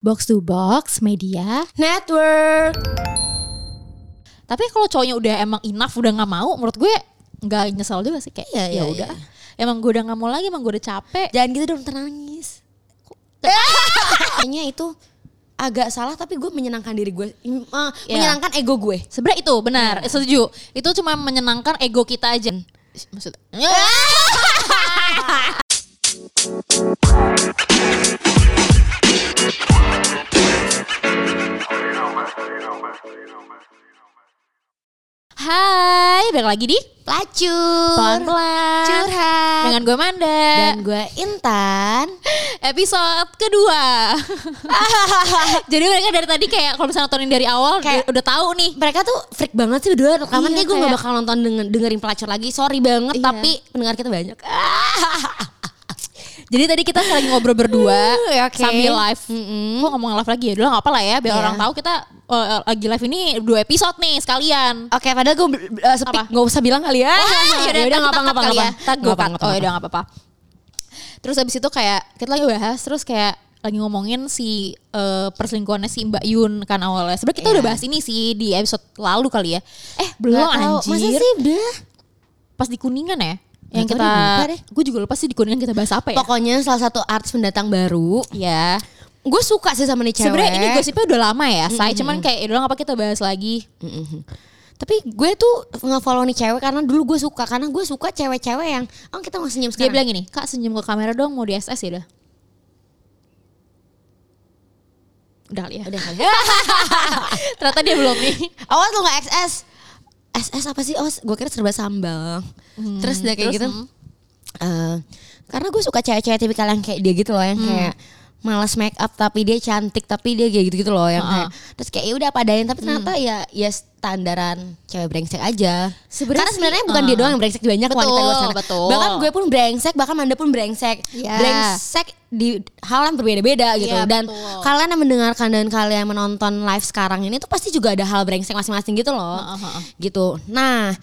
Box to Box Media. Network. Tapi kalau cowoknya udah emang enough udah nggak mau, menurut gue nggak nyesel juga sih kayak ya iya, udah. iya. Emang gue udah nggak mau lagi, emang gue udah capek. Jangan gitu dong nangis. Kayaknya itu agak salah tapi gue menyenangkan diri gue, Iya. menyenangkan ego gue. Sebenarnya itu benar, setuju. Itu cuma menyenangkan ego kita aja. Maksud Hai, balik lagi di Pelacur. Pelan-pelan Curhat. Dengan gue Manda Dan gue Intan. Episode kedua Jadi mereka dari tadi kayak Kalau misalnya nontonin dari awal Kayak- Udah tahu nih Mereka tuh freak banget sih berdua rekaman Iya, kayak gue gak bakal nonton denger, dengerin pelacur lagi. Sorry banget Iya. tapi pendengar kita banyak. Jadi tadi kita lagi ngobrol berdua Uh, oke. Sambil live Mm-mm. Kok ngomong live lagi ya Udah gak apa lah ya Biar Iya. orang tahu kita eh, Lagi live ini dua episode nih sekalian Oke, padahal gue uh, speak Apa? gak usah bilang kali ya. Yaudah, Yaudah, ntar ngapa kita ngapa cut kali ngapa. ya. Ntar gue Ngapa, cut. ngapa, Oh ngapa. udah gak apa-apa. Terus habis itu kayak kita lagi bahas terus kayak lagi ngomongin si eh, perselingkuhannya si Mbak Yun kan awalnya. Sebenarnya kita Iya. udah bahas ini sih di episode lalu kali ya. Eh belum Nggak anjir. Masa sih udah? Pas di Kuningan ya. Yang Nggak kita gue juga lupa sih di Kuningan kita bahas apa ya. Pokoknya salah satu artis pendatang baru. Ya. Gue suka sih sama nih cewek. Sebenarnya ini gosipnya udah lama ya, saya cuman kayak udah apa kita bahas lagi. Mm-mm. Tapi gue tuh nge-follow nih cewek karena dulu gue suka karena gue suka cewek-cewek yang oh kita mau senyum Dia sekarang. bilang gini, "Kak, senyum ke kamera dong, mau di SS ya udah." Udah kali ya. Udah kali. Ternyata dia belum nih. Awas lu gak XS. SS apa sih? Awas gue kira serba sambal. terus udah kayak terus, gitu. hmm. eh, karena gue suka cewek-cewek tipikal yang kayak dia gitu loh yang kayak malas make up tapi dia cantik tapi dia kayak gitu-gitu loh yang kayak terus kayak ya udah padain tapi ternyata ya ya standaran cewek brengsek aja. Sebenarnya Karena sebenarnya bukan uh. dia doang yang brengsek banyak Betul, wanita luar sana. betul. Bahkan gue pun brengsek, bahkan Manda pun brengsek. Iya. Brengsek di hal yang berbeda-beda gitu. Iya, Dan betul. kalian yang mendengarkan dan kalian menonton live sekarang ini tuh pasti juga ada hal brengsek masing-masing gitu loh. Heeh, heeh. Gitu. Nah,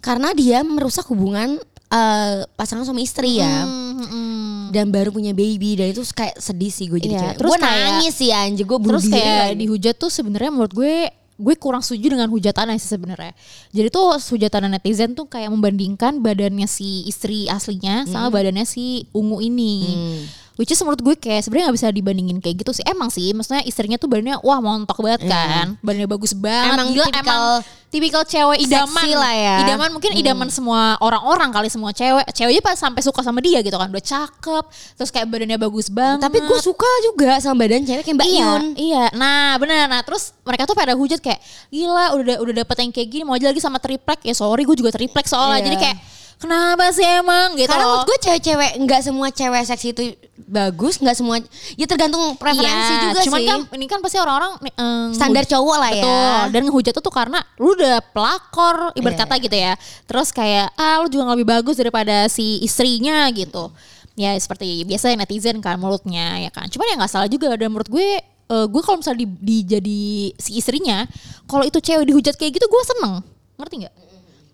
karena dia merusak hubungan eh, pasangan suami istri ya. Hmm, hmm, hmm. Dan baru punya baby dan itu kayak sedih sih gue jadi Iya, cewek. terus Gue kayak- nangis sih anjir gue Terus diri kayak lagi. dihujat tuh sebenarnya menurut gue gue kurang setuju dengan hujatannya sih sebenarnya. Jadi tuh hujatan netizen tuh kayak membandingkan badannya si istri aslinya sama badannya si ungu ini. Hmm. Which is menurut gue kayak sebenarnya nggak bisa dibandingin kayak gitu sih. Emang sih, maksudnya istrinya tuh badannya wah montok banget kan, badannya bagus banget. Emang Gila, tipikal emang tipikal cewek idaman lah ya. Idaman mungkin idaman semua orang-orang kali semua cewek. Ceweknya pas sampai suka sama dia gitu kan, udah cakep, terus kayak badannya bagus banget. Tapi gue suka juga sama badan cewek kayak Mbak iya, Yun. Iya, nah benar. Nah terus mereka tuh pada hujat kayak gila udah udah dapet yang kayak gini mau aja lagi sama triplek ya sorry gue juga triplek soalnya. Iya. Jadi kayak kenapa sih emang gitu Karena menurut gue cewek-cewek nggak semua cewek seksi itu bagus, nggak semua ya tergantung preferensi Iya, juga cuman sih. kan ini kan pasti orang-orang eh, Standar cowok lah ya. Betul. Dan ngehujat tuh, tuh karena lu udah pelakor ibarat Iya. kata gitu ya. Terus kayak ah lu juga lebih bagus daripada si istrinya gitu. Ya seperti biasa netizen kan mulutnya ya kan. Cuman ya nggak salah juga dan menurut gue eh, gue kalau misalnya di, di jadi si istrinya, kalau itu cewek dihujat kayak gitu gue seneng. Ngerti nggak?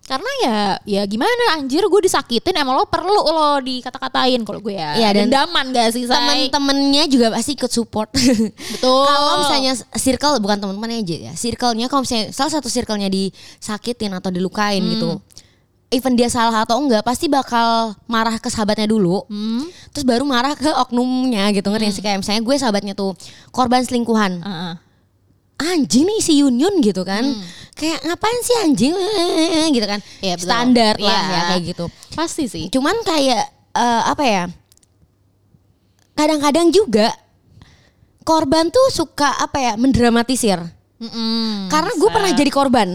Karena ya ya gimana anjir gue disakitin emang lo perlu lo dikata-katain kalau gue ya. Iya, dan Dendaman gak sih say? Temen-temennya juga pasti ikut support. Betul. kalau misalnya circle bukan teman-teman aja ya, circle-nya kalau misalnya salah satu circle-nya disakitin atau dilukain gitu. Even dia salah atau enggak pasti bakal marah ke sahabatnya dulu. Hmm. Terus baru marah ke oknumnya gitu ngerti nggak sih kayak misalnya gue sahabatnya tuh korban selingkuhan. Heeh. Anjing nih si Yun Yun gitu kan kayak ngapain sih anjing gitu kan Hmm. Betul. standar lah Iya. ya kayak gitu Pasti sih. cuman kayak eh, apa ya kadang-kadang juga korban tuh suka apa ya mendramatisir Mm-mm. karena gue pernah jadi korban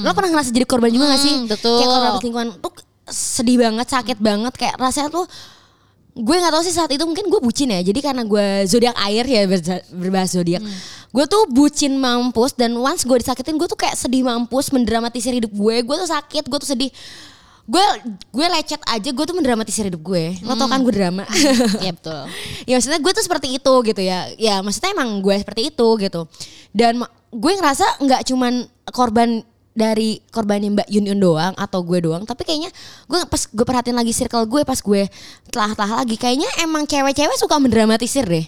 lo pernah ngerasa jadi korban juga gak sih Mm, betul. kayak korban selingkuhan tuh sedih banget sakit banget kayak rasanya tuh gue nggak tahu sih saat itu mungkin gue bucin ya. Jadi karena gue zodiak air ya berbahas zodiak. Gue tuh bucin mampus dan once gue disakitin gue tuh kayak sedih mampus mendramatisir hidup gue. Gue tuh sakit gue tuh sedih. Gue gue lecet aja gue tuh mendramatisir hidup gue. Lo tau kan gue drama. Iya betul. ya maksudnya gue tuh seperti itu gitu ya. Ya maksudnya emang gue seperti itu gitu. Dan gue ngerasa nggak cuman korban dari korbannya Mbak Yun Yun doang atau gue doang tapi kayaknya gue pas gue perhatiin lagi circle gue pas gue telah-telah lagi kayaknya emang cewek-cewek suka mendramatisir deh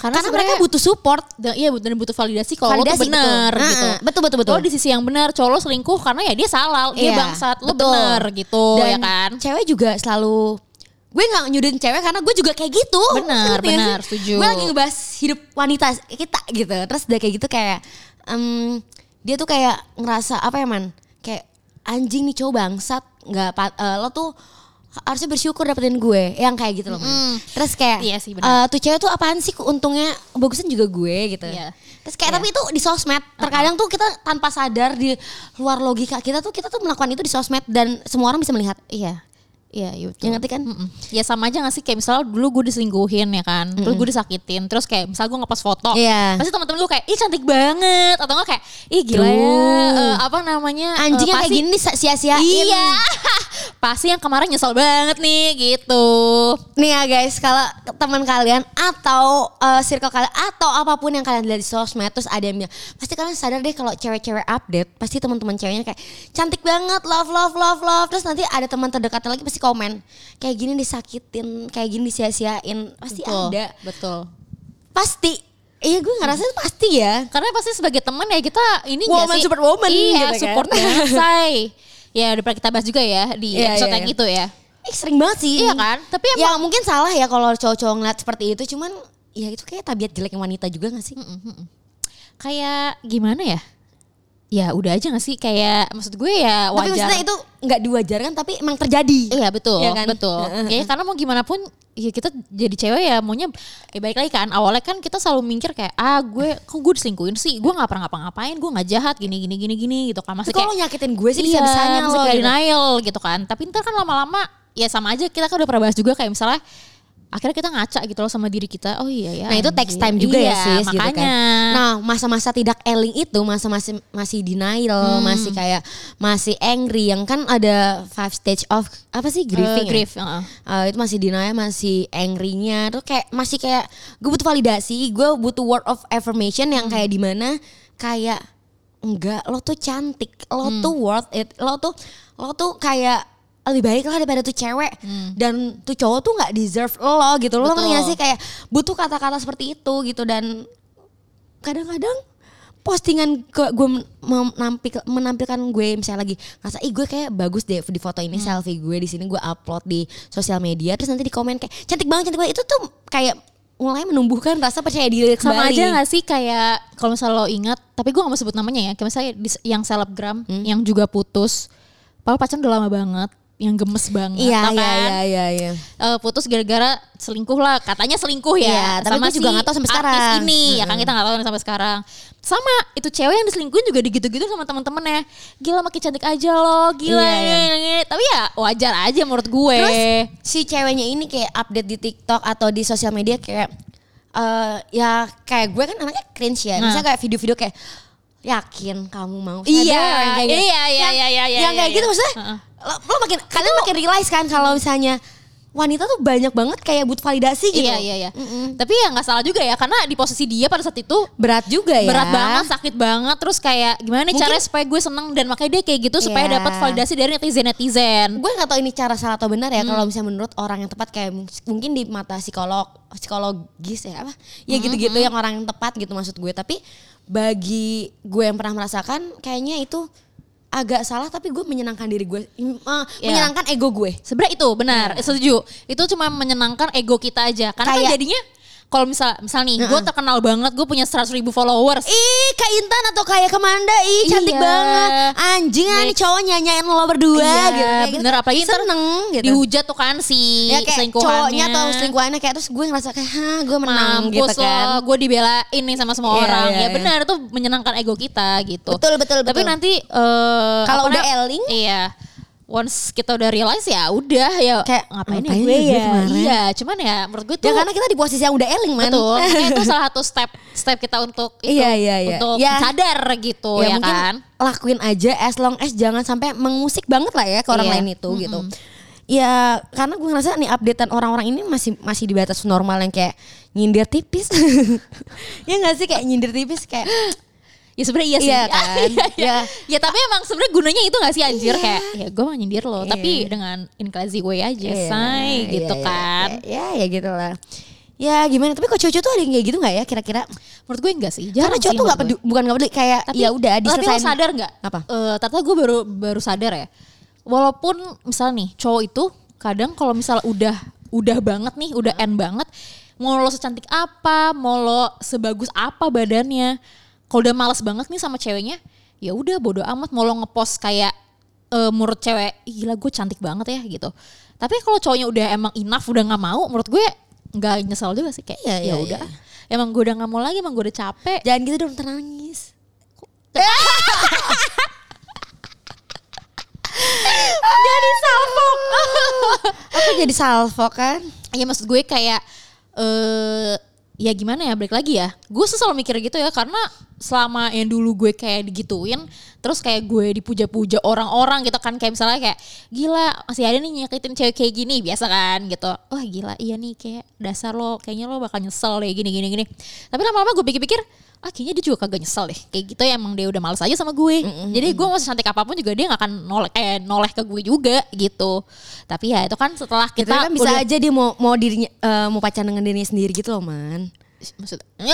Karena, mereka sebenarnya- butuh support. Dan, iya dan butuh validasi kalau lo Validasi, benar betul. gitu. Heeh, betul, betul, betul. Lo di sisi yang benar, cowok lo selingkuh karena ya dia salah, dia Iya, bangsat, lo benar gitu Dan ya kan. Cewek juga selalu gue nggak nyudutin cewek karena gue juga kayak gitu. Benar, benar, setuju. Gue lagi ngebahas hidup wanita kita gitu. Terus udah kayak gitu kayak em, dia tuh kayak ngerasa apa ya man? Kayak anjing nih cowok bangsat nggak eh, lo tuh harusnya bersyukur dapetin gue yang kayak gitu loh man. Terus kayak Iya sih, benar. eh, tuh cewek tuh apaan sih untungnya bagusan juga gue gitu. Iya. Terus kayak tapi itu di sosmed terkadang tuh kita tanpa sadar di luar logika kita tuh kita tuh melakukan itu di sosmed dan semua orang bisa melihat. Iya. Iya, iya betul. Ya ngerti kan? Mm-mm. Ya sama aja gak sih kayak misalnya dulu gue diselingkuhin ya kan, terus gue disakitin, terus kayak misalnya gue ngepost foto, Iya. pasti teman-teman gue kayak ih cantik banget atau enggak kayak ih gila ya eh, apa namanya eh, Anjing yang kayak gini sia-siain. Iya, pasti yang kemarin nyesel banget nih gitu. Nih ya guys, kalau teman kalian atau eh, circle kalian atau apa pun yang kalian lihat di sosmed terus ada yang bilang, pasti kalian sadar deh kalau cewek-cewek update, pasti teman-teman ceweknya kayak cantik banget, love love love love. Terus nanti ada teman terdekatnya lagi pasti komen kayak gini disakitin, kayak gini disia-siain, pasti Betul, ada. Betul. Pasti. Iya gue ngerasa itu pasti ya. Karena pasti sebagai teman ya kita ini Woman nggak sih? support woman Iya, gitu kan. support banget say. Ya udah pernah kita bahas juga ya di Iya, episode iya, yang iya. itu ya. Eh, sering banget sih. Iya kan? Tapi ya emang mungkin salah ya kalau cowok-cowok ngeliat seperti itu, cuman ya itu kayak tabiat jeleknya wanita juga gak sih? kayak gimana ya? Ya udah aja gak sih kayak maksud gue ya Tapi wajar. maksudnya itu nggak diwajarkan tapi emang terjadi. Iya betul, Iya kan? betul. Ya karena mau gimana pun ya kita jadi cewek ya maunya ya baik lagi kan awalnya kan kita selalu mikir kayak ah gue kok gue diselingkuhin sih gue nggak pernah ngapa-ngapain gue nggak jahat gini gini gini gini gitu kan masih Tapi kalau nyakitin gue sih iya, bisa-bisanya masih loh. kayak gitu. denial gitu kan tapi ntar kan lama-lama ya sama aja kita kan udah pernah bahas juga kayak misalnya akhirnya kita ngaca gitu loh sama diri kita oh iya ya Nah itu takes time juga Iya, ya sis gitu makanya kan. Nah masa-masa tidak eling itu masa-masa masih denial, masih kayak masih angry yang kan ada five stage of apa sih grieving ya? grief heeh. Eh, itu masih denial, masih angry-nya tuh kayak masih kayak gue butuh validasi, gue butuh word of affirmation yang kayak di mana kayak enggak lo tuh cantik, lo tuh worth it, lo tuh lo tuh kayak lebih baik lah daripada tuh cewek. Dan tuh cowok tuh nggak deserve lo gitu lo ngerti gak sih? Kayak butuh kata-kata seperti itu gitu. Dan kadang-kadang postingan ke gue menampil, menampilkan gue misalnya lagi ngerasa ih gue kayak bagus deh di foto ini selfie gue di sini gue upload di sosial media. Terus nanti di komen kayak cantik banget cantik banget. Itu tuh kayak mulai menumbuhkan rasa percaya diri kembali. sama aja gak sih kayak kalau misalnya lo ingat tapi gue gak mau sebut namanya ya kayak misalnya yang selebgram Hmm? yang juga putus padahal pacaran udah lama banget yang gemes banget iya tau iya kan? iya iya iya Eh, putus gara-gara selingkuh lah katanya selingkuh ya Iya, tapi gue juga si nggak tahu sampai artis sekarang. ini ya kan kita nggak tahu sampai sekarang sama itu cewek yang diselingkuhin juga digitu-gitu sama temen-temennya gila makin cantik aja lo gila Iya, iya. ya. tapi ya wajar aja menurut gue Terus si ceweknya ini kayak update di TikTok atau di sosial media kayak eh ya kayak gue kan anaknya cringe ya. Nah. Misalnya kayak video-video kayak yakin kamu mau sadar Iya, kayak gitu. iya, iya, iya, iya, iya, Yang kayak iya. gitu maksudnya Heeh. lo, lo makin kalian makin realize kan kalau misalnya wanita tuh banyak banget kayak butuh validasi gitu. Iya iya iya. Tapi ya nggak salah juga ya karena di posisi dia pada saat itu Berat juga ya. berat banget, sakit banget, terus kayak gimana nih Mungkin- caranya supaya gue seneng dan makanya dia kayak gitu supaya Iya. dapat validasi dari netizen netizen. gue nggak tahu ini cara salah atau benar ya Hmm. kalau misalnya menurut orang yang tepat kayak mung- mungkin di mata psikolog psikologis ya apa ya Hmm, gitu-gitu yang orang yang tepat gitu maksud gue tapi bagi gue yang pernah merasakan kayaknya itu agak salah tapi gue menyenangkan diri gue mm, eh, Ya. menyenangkan ego gue Sebenarnya itu benar, setuju. Itu cuma menyenangkan ego kita aja. Karena kan Kayak- jadinya kalau misal misal nih, gue terkenal banget, gue punya 100 ribu followers. Ih, Kak Intan atau kayak Kemanda, ih cantik Iya. banget. Anjing ah, nih cowok nyanyain lo berdua Iya, gitu. Kayak gitu. bener. Apalagi ntar seneng gitu. Dihujat tuh kan si ya kayak selingkuhannya. cowoknya atau selingkuhannya kayak terus gue ngerasa kayak ha gue menang Mampus gitu kan. gue dibelain nih sama semua Iya, orang. iya, ya iya. benar, itu menyenangkan ego kita gitu. Betul, betul, Tapi betul. nanti eh, Kalau udah eling? Iya. Once kita udah realize ya udah ya Kayak, ngapain, ngapain ya gue ya gue ya. kemarin? Iya, cuman ya menurut gue tuh Ya karena kita di posisi yang udah eling man. betul. Itu salah satu step step kita untuk itu Iya, iya, iya. untuk Ya. sadar gitu ya, mungkin kan. lakuin aja as long as jangan sampai mengusik banget lah ya ke orang Iya. lain itu gitu. Ya karena gue ngerasa nih updatean orang-orang ini masih masih di batas normal yang kayak nyindir tipis. ya gak sih kayak nyindir tipis kayak Ya sebenarnya iya sih. Iya kan? Iya, iya. Ya. Ya tapi emang sebenarnya gunanya itu gak sih anjir Iya. kayak ya gue mau nyindir lo, tapi Iya. dengan in classy way aja, Iya, say iya, gitu iya, kan. Ya ya, ya gitu lah. Ya gimana? Tapi kok cowok-cowok tuh ada yang kayak gitu nggak ya kira-kira? Menurut gue enggak sih. Karena Jarang cowok sih tuh gue. peduli, bukan nggak peduli kayak ya udah tapi lo sadar nggak? Apa? Eh, ternyata gue baru baru sadar ya. Walaupun misalnya nih cowok itu kadang kalau misalnya udah udah banget nih, udah end banget, mau lo secantik apa, mau lo sebagus apa badannya, kalau udah males banget nih sama ceweknya, ya udah bodo amat mau lo ngepost kayak eh menurut cewek "Ih, gila gue cantik banget ya gitu. Tapi kalau cowoknya udah emang enough udah nggak mau, menurut gue nggak nyesel juga sih kayak ya iya, udah. Emang gue udah nggak mau lagi, emang gue udah capek. Jangan gitu dong nangis. Jadi salfok. Aku jadi salvo kan? ya maksud gue kayak eh ya gimana ya balik lagi ya. Gue selalu mikir gitu ya karena selama yang dulu gue kayak digituin terus kayak gue dipuja-puja orang-orang gitu kan kayak misalnya kayak gila masih ada nih nyakitin cewek kayak gini biasa kan gitu. Wah gila iya nih kayak dasar lo kayaknya lo bakal nyesel deh gini gini gini. Tapi lama-lama gue pikir-pikir ah kayaknya dia juga kagak nyesel deh. Kayak gitu ya emang dia udah males aja sama gue. Jadi gue mau cantik apa pun juga dia nggak akan noleh eh noleh ke gue juga gitu. Tapi ya itu kan setelah Kita kan bisa udah- aja dia mau mau dirinya eh, mau pacaran dengan dirinya sendiri gitu loh man. maksud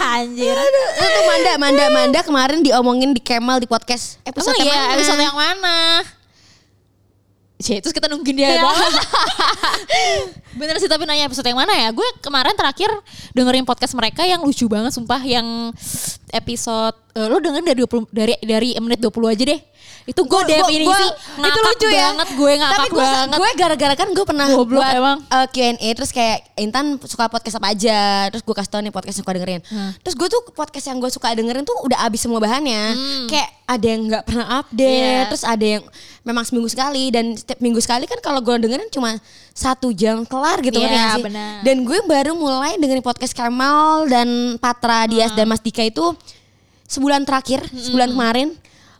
anjir. Itu Manda, Manda, Manda kemarin diomongin di Kemal di podcast. Episode Emang iya mana? episode yang mana Cie, terus kita nungguin dia banget. Bener sih tapi nanya episode yang mana ya? Gue kemarin terakhir dengerin podcast mereka yang lucu banget sumpah yang episode eh, lo dengerin dari 20 dari dari menit 20 aja deh. Itu gue Gua- gua- definisi gua- ngakak itu lucu ya. banget gue ngakak Tapi gue, banget. gue gara-gara kan gue pernah Goblok buat emang. eh, Q&A terus kayak Intan suka podcast apa aja terus gue kasih tau nih podcast yang suka dengerin Hmm. terus gue tuh podcast yang gue suka dengerin tuh udah abis semua bahannya kayak ada yang nggak pernah update Hmm. Iya. terus ada yang memang seminggu sekali dan setiap minggu sekali kan kalau gue dengerin cuma satu jam kelar gitu sih? benar. dan gue baru mulai dengerin podcast Kamal dan Patra Dias dan Mas Dika itu sebulan terakhir sebulan kemarin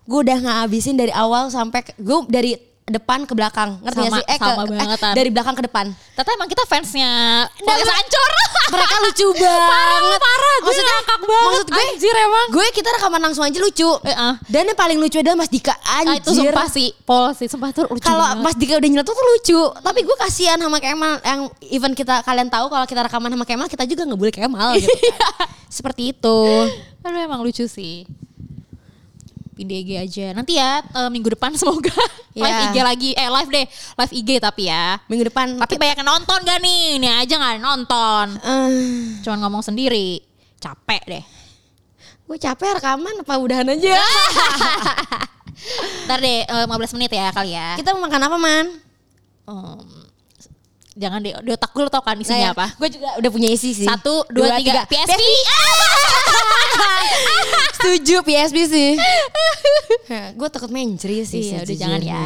gue udah nggak habisin dari awal sampai gue dari depan ke belakang ngerti Sama- sih eh, sama ke, banget, Tan. dari belakang ke depan Ternyata emang kita fansnya podcast hancur. mereka lucu banget Parah, parah. Gue maksudnya ngakak banget. maksud gue Anjir emang. gue kita rekaman langsung aja lucu Eh, ah. dan yang paling lucu adalah Mas Dika Ah, itu anjir sumpah sih, Pol sih, sumpah tuh lucu kalau. Mas Dika udah nyeletuk tuh lucu tapi gue kasihan sama Kemal yang even kita kalian tahu kalau kita rekaman sama Kemal kita juga nggak boleh Kemal gitu kan. seperti itu Aduh emang lucu sih. Pindah IG aja. Nanti ya eh, minggu depan semoga live Ya. IG lagi. Eh live deh. Live IG tapi ya. minggu depan Tapi banyak yang nonton gak nih? Ini aja gak nonton. Eh, Cuman ngomong sendiri. Capek deh. gue capek rekaman apa udahan aja Ntar deh eh, 15 menit ya kali ya. kita mau makan apa man Em, jangan deh. Di otak gue lo tau kan isinya apa? gue juga udah punya isi sih Satu, dua, tiga. PSP. setuju PSP sih gue takut mencri sih Iya udah jangan ya.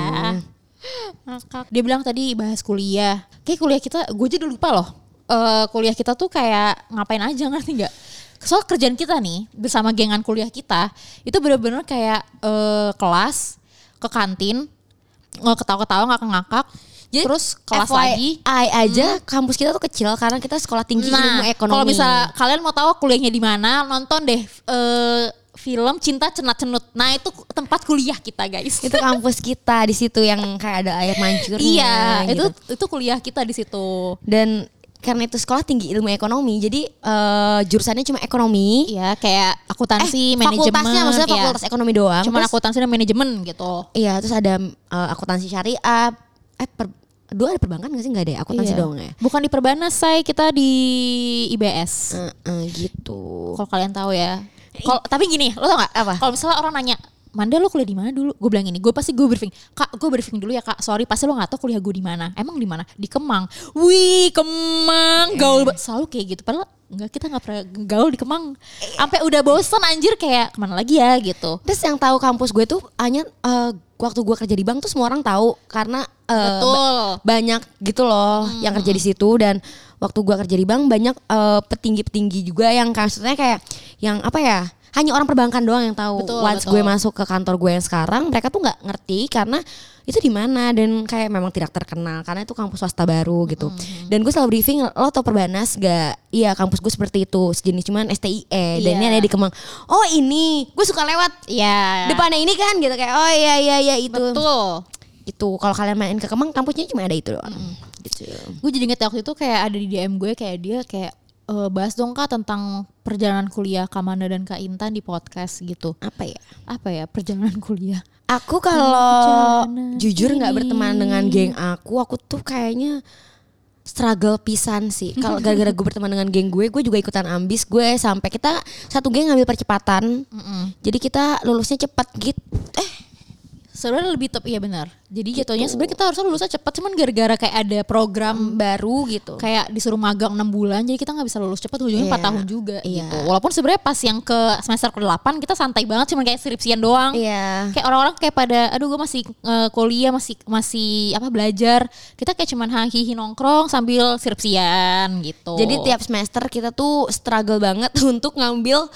Ngakak. Dia bilang tadi bahas kuliah. Kayak kuliah kita, gue aja udah lupa loh. Eh kuliah kita tuh kayak ngapain aja ngerti nggak? Soal kerjaan kita nih bersama gengan kuliah kita itu bener-bener kayak eh, kelas ke kantin nggak ketawa-ketawa ngakak-ngakak Jadi, terus kelas FYI lagi aja kampus kita tuh kecil karena kita sekolah tinggi ilmu Nah, ekonomi kalau bisa kalian mau tahu kuliahnya di mana, nonton deh eh, film Cinta Cenat Cenut. Nah, itu tempat kuliah kita, guys. itu kampus kita di situ yang kayak ada air mancurnya iya, gitu. itu itu kuliah kita di situ. dan karena itu sekolah tinggi ilmu ekonomi jadi eh, jurusannya cuma ekonomi Iya, kayak akuntansi, manajemen. fakultasnya maksudnya iya. fakultas ekonomi doang Terus- akuntansi dan manajemen gitu. Iya, terus ada eh, akuntansi syariah. Eh, per, dua ada perbankan gak sih? Gak ada akuntansi Iya. doang ya. Bukan di Perbanas, say kita di IBS. Eh, eh, gitu. Kalau kalian tahu ya. Kalau tapi gini, lo tau gak? Apa? Kalau misalnya orang nanya, Manda lo kuliah di mana dulu? Gue bilang gini, gue pasti gue briefing. Kak, gue briefing dulu ya kak. Sorry, pasti lo nggak tahu kuliah gue di mana. Emang di mana? Di Kemang. Wih, Kemang, gaul banget. Selalu kayak gitu. Padahal enggak kita nggak pernah gaul di Kemang. Sampai udah bosen anjir kayak ke mana lagi ya gitu. Terus yang tahu kampus gue tuh hanya eh, waktu gue kerja di bank tuh semua orang tahu karena eh, Betul. ba- banyak gitu loh yang kerja di situ dan waktu gue kerja di bank banyak eh, petinggi-petinggi juga yang maksudnya kayak yang apa ya? Hanya orang perbankan doang yang tahu. Betul, Once betul. gue masuk ke kantor gue yang sekarang, mereka tuh nggak ngerti karena itu di mana dan kayak memang tidak terkenal karena itu kampus swasta baru gitu. Dan gue selalu briefing lo tau Perbanas gak? Iya kampus gue seperti itu sejenis cuman STIE dan Iya. ini ada di Kemang. Oh ini gue suka lewat Iya. depannya ini kan gitu kayak oh iya iya iya itu Betul. itu kalau kalian main ke Kemang kampusnya cuma ada itu doang gitu. gue jadi inget waktu itu kayak ada di DM gue kayak dia kayak "Eh, bahas dong kak tentang perjalanan kuliah Kamanda dan Kak Intan di podcast gitu. Apa ya? Apa ya perjalanan kuliah? Aku kalau jujur nggak berteman dengan geng aku, aku tuh kayaknya struggle pisan sih. Kalau gara-gara gue berteman dengan geng gue, gue juga ikutan ambis. Gue sampai kita satu geng ngambil percepatan. Jadi kita lulusnya cepat gitu. Eh, Sebenarnya lebih top iya benar. Jadi jatuhnya sebenarnya kita harusnya lulusnya cepat cuman gara-gara kayak ada program baru gitu. kayak disuruh magang 6 bulan jadi kita nggak bisa lulus cepat ujungnya 4 Iya. tahun juga Iya. gitu. Walaupun sebenarnya pas yang ke semester ke-8 kita santai banget cuman kayak skripsian doang. Iya. Kayak orang-orang kayak pada aduh gue masih eh, kuliah masih masih apa belajar. Kita kayak cuman hahihi nongkrong sambil skripsian gitu. Jadi tiap semester kita tuh struggle banget untuk ngambil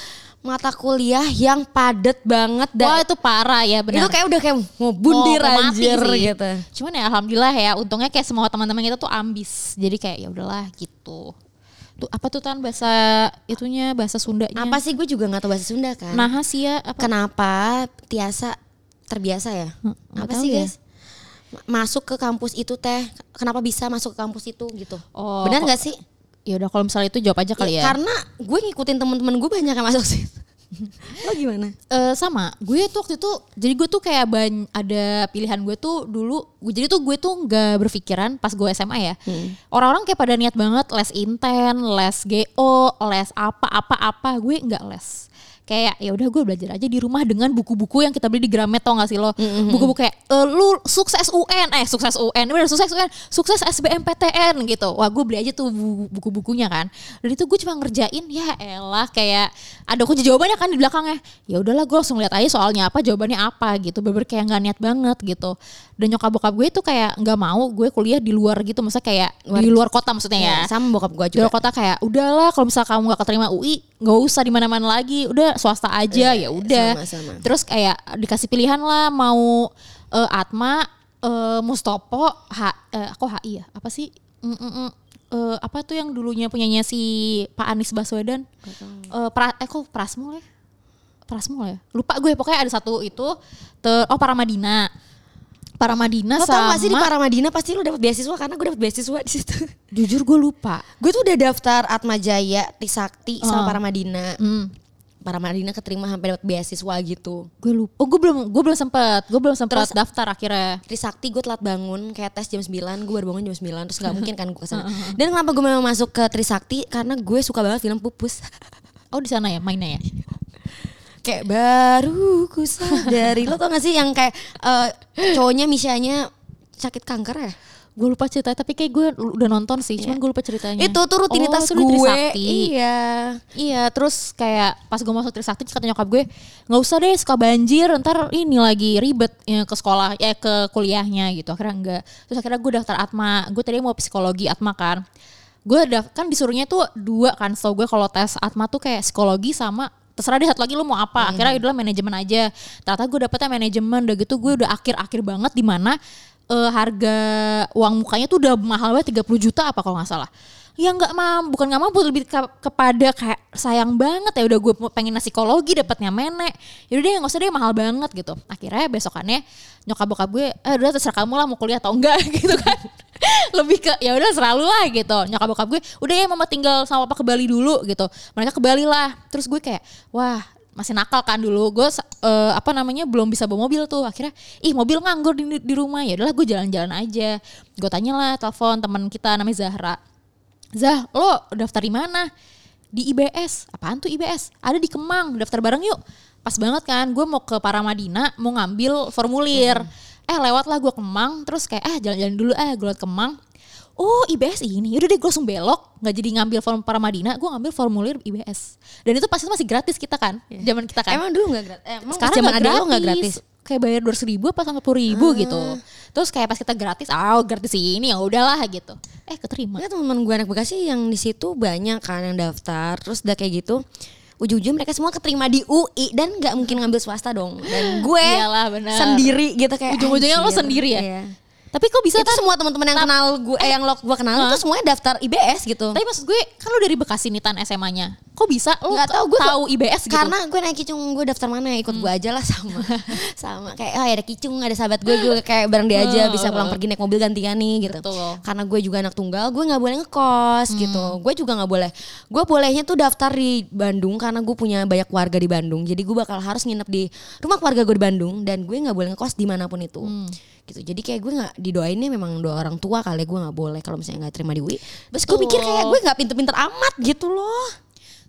mata kuliah yang padet banget Wah dan itu parah ya benar. itu kayak udah kayak mau bundir Mau- mau mati anjir sih. gitu. Cuman ya alhamdulillah ya untungnya kayak semua teman-teman kita tuh ambis. Jadi kayak ya udahlah gitu. Tuh apa tuh tan bahasa itunya bahasa Sundanya? Apa sih gue juga nggak tahu bahasa Sunda kan? Nah ya apa? Kenapa Tiasa terbiasa ya? nggak Apa sih ya. guys? Ma- Masuk ke kampus itu teh, kenapa bisa masuk ke kampus itu gitu? Oh, Benar nggak sih? Ya udah kalau misalnya itu jawab aja kali ya. Karena gue ngikutin temen-temen gue banyak yang masuk sih. Lo gimana? Eh, sama, gue tuh waktu itu, jadi gue tuh kayak ban ada pilihan gue tuh dulu, gue jadi tuh gue tuh nggak berpikiran pas gue SMA ya, orang-orang kayak pada niat banget les inten, les GO, les apa apa apa, gue nggak les. Kayak ya udah gue belajar aja di rumah dengan buku-buku yang kita beli di Gramet tau gak sih lo? Buku-buku kayak "Eh, lu sukses UN, eh sukses UN, bener sukses UN, sukses SBMPTN gitu. Wah gue beli aja tuh bu- buku-bukunya kan. Dan itu gue cuma ngerjain ya elah kayak ada kunci jawabannya kan di belakangnya. Ya udahlah gue langsung lihat aja soalnya apa, jawabannya apa gitu. Bener kayak nggak niat banget gitu. Dan nyokap bokap gue tuh kayak nggak mau gue kuliah di luar gitu, maksudnya kayak di luar kota maksudnya ya. Ya, sama bokap gue Di luar juga. kota kayak udahlah kalau misal kamu gak keterima UI nggak usah di mana-mana lagi udah swasta aja ya udah terus kayak dikasih pilihan lah mau eh, Atma eh, Mustopo H eh, kok HI ya apa sih Mm, mm, mm. Eh, apa tuh yang dulunya punyanya si Pak Anies Baswedan eh, pra, eh kok Prasmul ya Prasmul ya lupa gue pokoknya ada satu itu ter oh Paramadina Paramadina Lo sama tau gak sih di Paramadina pasti lo dapet beasiswa karena gue dapet beasiswa di situ. jujur gue lupa gue tuh udah daftar Atma Jaya, Trisakti sama Oh. Paramadina. hmm. Paramadina keterima sampai dapat beasiswa gitu. Gue lupa. Oh gue belum gue belum sempet. Gue belum sempet Terus- daftar akhirnya. Trisakti gue telat bangun kayak tes jam 9 gue baru bangun jam 9 terus nggak mungkin kan gue ke sana dan kenapa gue memang masuk ke Trisakti karena gue suka banget film pupus Oh di sana ya mainnya ya. kayak baru ku sadari lo tau gak sih yang kayak eh, cowoknya Misyanya sakit kanker ya Gue lupa cerita tapi kayak gue udah nonton sih. Cuman gue lupa ceritanya. itu tuh rutinitas Oh, gue. Trisakti. iya. Iya. Terus kayak pas gue masuk Trisakti kata nyokap gue nggak usah deh suka banjir ntar ini lagi ribet ya, ke sekolah ya ke kuliahnya gitu. Akhirnya enggak terus akhirnya gue daftar Atma. Gue tadi mau psikologi Atma kan. Gue kan disuruhnya tuh dua kan so gue kalau tes Atma tuh kayak psikologi sama terserah deh satu lagi lu mau apa. Akhirnya udah manajemen aja. Ternyata gue dapetnya manajemen udah gitu gue udah akhir-akhir banget di mana eh, harga uang mukanya tuh udah mahal banget 30 juta apa kalau nggak salah. Ya nggak mampu bukan nggak mampu lebih ke- kepada kayak sayang banget ya udah gue pengen nasi psikologi dapatnya menek ya udah nggak usah deh mahal banget gitu. Akhirnya besokannya nyokap bokap gue eh udah terserah kamu lah mau kuliah atau enggak gitu kan. Lebih ke ya udah selalu lah gitu. Nyokap bokap gue udah ya mama tinggal sama papa ke Bali dulu gitu. Mereka ke Bali lah. Terus gue kayak wah masih nakal kan dulu gue eh, apa namanya belum bisa bawa mobil tuh akhirnya ih mobil nganggur di, di rumah ya udahlah gue jalan-jalan aja gue tanya lah telepon teman kita namanya Zahra Zah, lo daftar di mana? Di IBS. Apaan tuh IBS? Ada di Kemang. Daftar bareng yuk. Pas banget kan, gue mau ke Paramadina, mau ngambil formulir. Eh lewat lah gue Kemang, terus kayak ah jalan-jalan dulu eh gue lewat Kemang. Oh IBS ini, yaudah deh gue langsung belok, nggak jadi ngambil form Paramadina, gue ngambil formulir IBS. Dan itu pasti masih gratis kita kan, zaman kita kan. emang dulu nggak gratis eh, emang Sekarang zaman ada lo nggak gratis Kayak bayar dua ribu apa sampai puluh ribu gitu. Terus kayak pas kita gratis, ah gratis ini ya udahlah gitu. Eh keterima. Ya teman-teman gue anak Bekasi yang di situ banyak kan yang daftar terus udah kayak gitu ujung-ujung mereka semua keterima di UI dan nggak mungkin ngambil swasta dong dan gue Iyalah, bener. sendiri gitu kayak Ujung-ujungnya lo sendiri ya? Iya. Tapi kok bisa itu Tan? semua teman-teman yang kenal gue eh, yang lo gue kenal itu semuanya daftar IBS gitu. Tapi maksud gue kan lu dari Bekasi nih Tan SMA-nya. Kok bisa lu Nggak tahu, gue tahu IBS gitu? Karena gue naik kicung gue daftar mana ya ikut gue aja lah sama sama kayak oh ya ada kicung ada sahabat gue gue kayak bareng dia aja bisa pulang pergi naik mobil gantian nih gitu. Betul. Karena gue juga anak tunggal gue nggak boleh ngekos gitu. Gue juga nggak boleh. Gue bolehnya tuh daftar di Bandung karena gue punya banyak warga di Bandung. Jadi gue bakal harus nginep di rumah keluarga gue di Bandung dan gue nggak boleh ngekos di mana pun itu. Gitu. Jadi kayak gue nggak didoainnya memang doa orang tua kali gue nggak boleh kalau misalnya nggak terima di UI terus gue mikir kayak gue nggak pinter-pinter amat gitu loh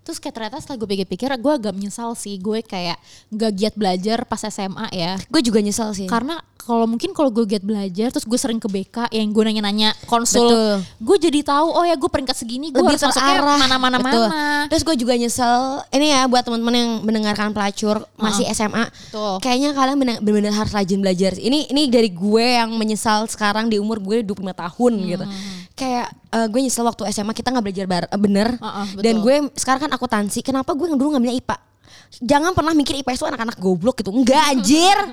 Terus kayak ternyata setelah gue pikir-pikir gue agak menyesal sih gue kayak gak giat belajar pas SMA ya. gue juga nyesel sih Karena kalau mungkin kalau gue giat belajar terus gue sering ke BK yang gue nanya-nanya konsul, Betul. gue jadi tahu oh ya gue peringkat segini gue lebih harus masuknya mana-mana mana. terus gue juga nyesel ini ya buat teman-teman yang mendengarkan pelacur masih SMA Betul. kayaknya kalian benar- benar-benar harus rajin belajar ini ini dari gue yang menyesal sekarang di umur gue 25 tahun gitu kayak eh, gue nyesel waktu SMA kita nggak belajar bar- eh, bener Uh-uh, betul. dan gue sekarang kan akuntansi kenapa gue dulu ngambilnya IPA jangan pernah mikir IPS itu anak-anak goblok gitu enggak anjir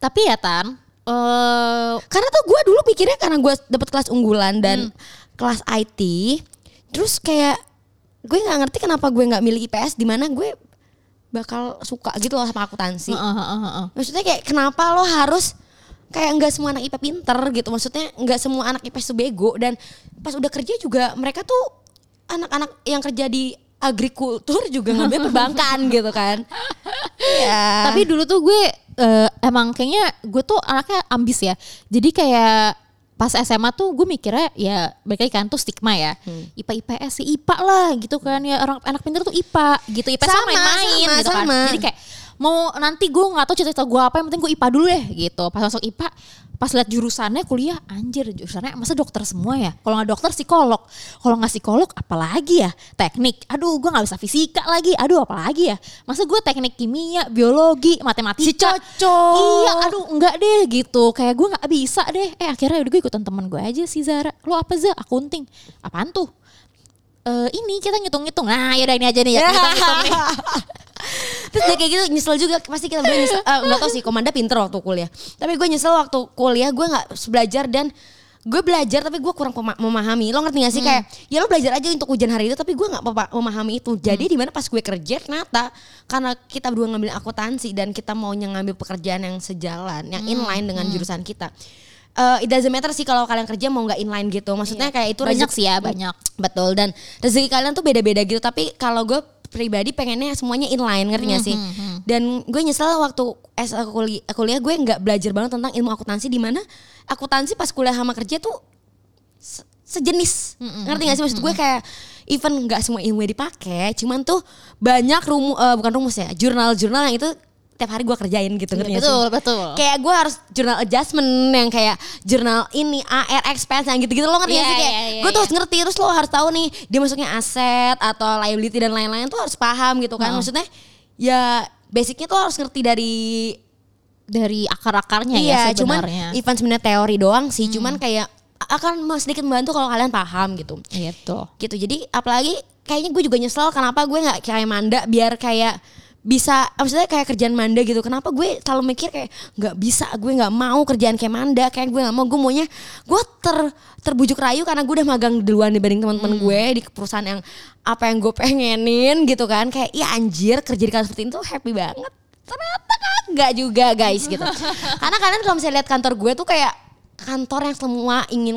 Tapi ya Tan, eh Karena tuh gue dulu pikirnya karena gue dapet kelas unggulan dan kelas IT, terus kayak gue nggak ngerti kenapa gue nggak milih IPS di mana gue bakal suka gitu loh sama akuntansi. heeh, heeh, heeh. Maksudnya kayak kenapa lo harus kayak nggak semua anak IPA pinter gitu. Maksudnya nggak semua anak IPS tuh bego dan pas udah kerja juga mereka tuh anak-anak yang kerja di agrikultur juga ngambil perbankan gitu kan. Iya. Tapi dulu tuh gue eh, emang kayaknya gue tuh anaknya ambis ya. Jadi kayak pas SMA tuh gue mikirnya ya balik lagi kan tuh stigma ya. Hmm. IPA IPS sih IPA lah gitu kan ya orang anak pintar tuh IPA gitu. IPS sama main-main sama, gitu kan. sama. Jadi kayak mau nanti gue nggak tahu cita-cita gue apa yang penting gue IPA dulu deh gitu. Pas masuk IPA pas lihat jurusannya kuliah anjir jurusannya masa dokter semua ya? Kalau nggak dokter psikolog. Kalau nggak psikolog apalagi ya? Teknik. Aduh gue nggak bisa fisika lagi. Aduh apalagi ya? Masa gue teknik kimia biologi matematika? Si cocok. iya aduh enggak deh gitu. Kayak gue nggak bisa deh. Eh akhirnya udah gue ikutan temen gue aja si Zara. Lo apa Zara akunting. Apaan tuh? Eh ini kita ngitung-ngitung. Nah yaudah ini aja nih ya. Ngitung-ngitung nih Terus dia kayak gitu nyesel juga pasti kita berdua nyesel. Eh, nggak tahu sih Komanda pinter waktu kuliah. Tapi gue nyesel waktu kuliah gue nggak belajar dan gue belajar tapi gue kurang memahami. Lo ngerti gak sih kayak ya lo belajar aja untuk ujian hari itu tapi gue nggak memahami itu. Jadi di mana pas gue kerja ternyata karena kita berdua ngambil akuntansi dan kita maunya ngambil pekerjaan yang sejalan, yang inline dengan jurusan kita. Eh, it doesn't matter sih kalau kalian kerja mau nggak inline gitu. Maksudnya kayak itu banyak rezeki- sih ya banyak Betul dan rezeki kalian tuh beda-beda gitu tapi kalau gue pribadi pengennya semuanya inline ngerti gak sih? Dan gue nyesel waktu S kuliah, kuliah gue nggak belajar banget tentang ilmu akuntansi di mana akuntansi pas kuliah sama kerja tuh se- sejenis. Ngerti gak sih? Maksud gue kayak even nggak semua ilmu dipakai cuman tuh banyak rumus bukan rumus ya jurnal-jurnal yang itu tiap hari gue kerjain gitu ngerti gak sih? betul. Betul kayak gue harus jurnal adjustment yang kayak jurnal ini AR expense yang gitu-gitu lo ngerti Iya, gak sih? Kayak iya, iya, gue tuh iya. harus ngerti terus lo harus tahu nih dia masuknya aset atau liability dan lain-lain tuh harus paham gitu kan. Heeh. maksudnya ya basicnya tuh harus ngerti dari dari akar-akarnya iya ya cuman sebenarnya. even sebenarnya teori doang sih cuman kayak akan sedikit membantu kalau kalian paham gitu. Gitu gitu jadi apalagi kayaknya gue juga nyesel kenapa gue nggak kayak Manda biar kayak bisa maksudnya kayak kerjaan Manda gitu. Kenapa gue selalu mikir kayak nggak bisa gue nggak mau kerjaan kayak Manda kayak gue nggak mau. Gue maunya gue ter terbujuk rayu karena gue udah magang duluan dibanding teman-teman gue di perusahaan yang apa yang gue pengenin gitu kan. Kayak iya anjir kerja di kantor seperti itu happy banget. Ternyata nggak juga guys gitu. Karena kalian kalau misalnya lihat kantor gue tuh kayak kantor yang semua ingin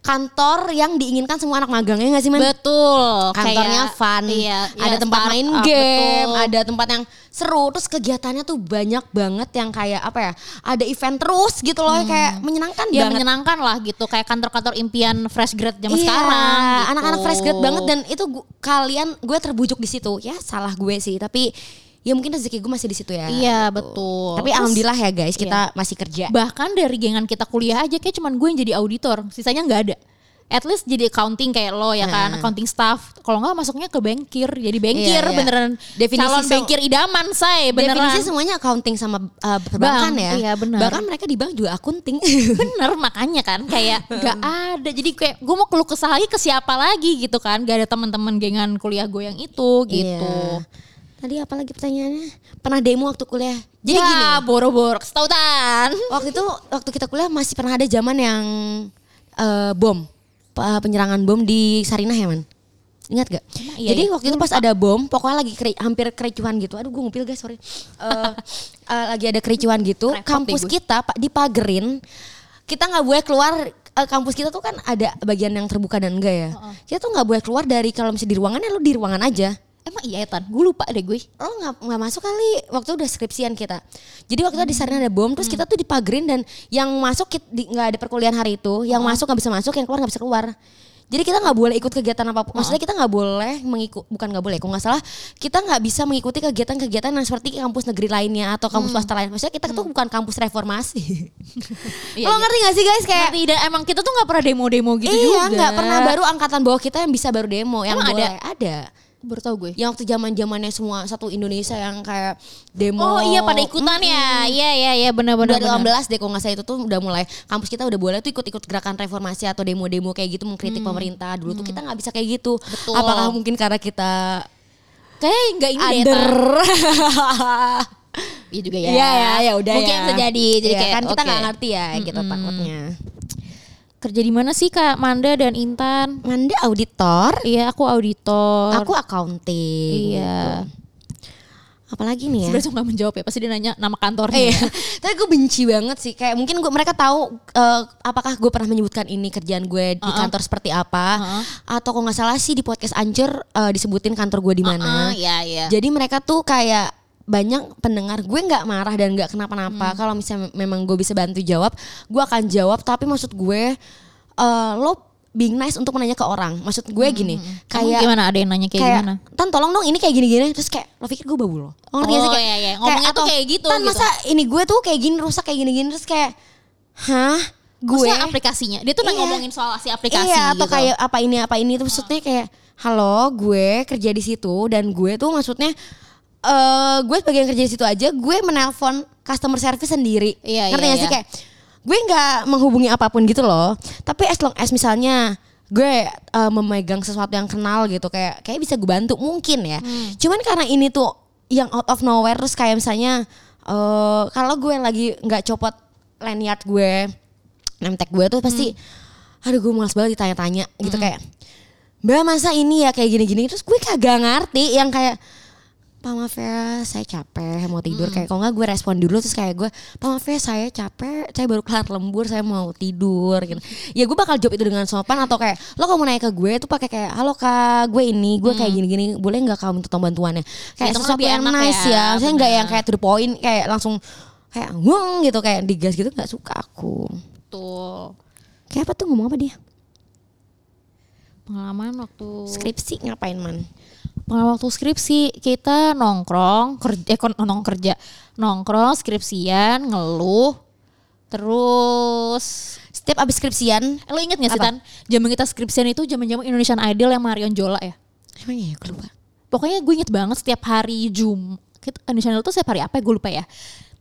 kantor yang diinginkan semua anak magangnya nggak sih man? betul kantornya Kayak- fun, iya, ada iya, tempat main game, betul. ada tempat yang seru, terus kegiatannya tuh banyak banget yang kayak apa ya, ada event terus gitu loh, kayak menyenangkan ya banget. menyenangkan lah gitu kayak kantor-kantor impian fresh grad zaman Iya, sekarang gitu. anak-anak fresh grad banget dan itu gu- kalian gue terbujuk di situ, ya salah gue sih, tapi ya mungkin rezeki gue masih di situ ya. iya gitu. betul Tapi Terus, alhamdulillah ya guys, kita masih kerja. bahkan dari gengan kita kuliah aja kayak cuman gue yang jadi auditor sisanya nggak ada at least jadi accounting kayak lo ya kan Nah. accounting staff kalau nggak masuknya ke bankir jadi bankir Iya, iya. beneran Definisi calon bankir idaman say beneran Definisi semuanya accounting sama uh, perbankan Bank, ya. iya, benar. Bahkan mereka di bank juga akunting. bener makanya kan kayak gak ada jadi kayak gue mau keluh kesah lagi ke siapa lagi gitu kan gak ada teman-teman gengan kuliah gue yang itu gitu Iya. Tadi apa lagi pertanyaannya? Pernah demo waktu kuliah. Jadi ya, gini. boro-boro setautan. Waktu itu waktu kita kuliah masih pernah ada zaman yang eh, bom. Pe- penyerangan bom di Sarinah ya, Man? Ingat gak? iya Jadi ya? waktu itu pas ada bom, pokoknya lagi keri- hampir kericuhan gitu. Aduh, gue ngupil guys, sorry. Eh, eh, lagi ada kericuhan gitu. Repot deh kampus gue. kita pak dipagerin. Kita nggak boleh keluar. eh, kampus kita tuh kan ada bagian yang terbuka dan enggak ya. Kita tuh nggak boleh keluar dari kalau misalnya di ruangan ya lu di ruangan aja. Emang iya Tan, gue lupa deh gue. lo nggak nggak masuk kali. Waktu udah skripsian kita. Jadi waktu itu di sana ada bom terus kita tuh dipagerin dan yang masuk di- nggak ada perkuliahan hari itu. Yang masuk nggak bisa masuk yang keluar nggak bisa keluar. Jadi kita nggak boleh ikut kegiatan apa pun maksudnya kita nggak boleh mengikut bukan nggak boleh kok nggak salah kita nggak bisa mengikuti kegiatan-kegiatan yang seperti kampus negeri lainnya atau kampus swasta lain. Maksudnya kita tuh bukan kampus reformasi. Iya, lo iya. ngerti gak sih guys? Kayak Ngerti, dan emang kita tuh nggak pernah demo-demo gitu iya juga. nggak pernah. Baru angkatan bawah kita yang bisa baru demo yang Emang boleh. Ada? ada Baru tau gue. yang waktu zaman zamannya semua satu Indonesia yang kayak demo Oh iya pada ikutan ya. Iya iya iya benar-benar. 2018 deh kalau nggak salah itu tuh udah mulai kampus kita udah boleh tuh ikut-ikut gerakan reformasi atau demo-demo kayak gitu mengkritik pemerintah dulu tuh kita nggak bisa kayak gitu Betul. apakah mungkin karena kita Kayak nggak ini under. Iya juga ya. Iya ya ya udah Mungkin ya bisa jadi. Iya, kayak kan kita nggak ngerti ya gitu takutnya Kerja di mana sih Kak Manda dan Intan? Manda auditor Iya aku auditor. aku accounting Iya. gitu. apalagi nih ya Sebenarnya nggak menjawab ya. Pasti dia nanya nama kantornya. Iya, tapi gue benci banget sih. Kayak mungkin gue mereka tahu eh, apakah gue pernah menyebutkan ini kerjaan gue di Uh-uh. kantor seperti apa, Uh-uh. atau kalau nggak salah sih di podcast Anjir eh, disebutin kantor gue di mana. Iya iya. Jadi mereka tuh kayak banyak pendengar gue nggak marah dan nggak kenapa-napa. Hmm. Kalau misalnya memang gue bisa bantu jawab, gue akan jawab. Tapi maksud gue eh, lo being nice untuk menanya ke orang. Maksud gue gini, Kamu kayak gimana ada yang nanya kayak, kayak gimana? Tan tolong dong ini kayak gini-gini terus kayak lo pikir gue babu lo lo ngerti sih Oh, kayak, iya, iya. Ngomongnya tuh atau, kayak gitu, Tan gitu. masa ini gue tuh kayak gini rusak kayak gini-gini terus kayak hah gue Maksudnya aplikasinya. Dia tuh Iya. ngomongin soal si aplikasi iya atau gitu. kayak apa ini apa ini tuh maksudnya kayak halo gue kerja di situ dan gue tuh maksudnya eh gue sebagai yang kerja di situ aja gue menelpon customer service sendiri. Iya, ngerti iya, gak sih? iya. kayak gue nggak menghubungi apa pun gitu loh. Tapi as long as misalnya gue eh, memegang sesuatu yang kenal gitu kayak kayak bisa gue bantu mungkin ya. Hmm. cuman karena ini tuh yang out of nowhere terus kayak misalnya eh kalau gue lagi nggak copot lanyard gue nemtek gue tuh pasti aduh gue malas banget ditanya-tanya gitu kayak mbak masa ini ya kayak gini-gini? Terus gue kagak ngerti yang kayak Pak maaf ya saya capek mau tidur. Kayak kalau nggak gue respon dulu terus kayak gue Pak maaf ya saya capek saya baru kelar lembur saya mau tidur gitu. Ya gue bakal jawab itu dengan sopan atau kayak lo kalau mau nanya ke gue tuh pakai kayak halo kak gue ini gue kayak gini-gini boleh nggak kamu minta tolong bantuannya kayak Itu kan sesuatu yang nice ya, ya, saya nggak yang kayak to the point kayak langsung kayak wong gitu kayak digas gitu nggak suka aku. Tuh. kayak apa tuh ngomong apa dia? Pengalaman waktu skripsi ngapain man pengalaman waktu skripsi. Kita nongkrong kerja eh, nong kerja. Nongkrong skripsian ngeluh. Terus setiap abis skripsian. Eh, lo inget gak sih? Tan? Zaman kita skripsian itu zaman zaman Indonesian Idol yang Marion Jola ya? Emang ya gue lupa. Pokoknya gue inget banget setiap hari Jum kita Indonesian Idol tuh setiap hari apa ya? Gue lupa ya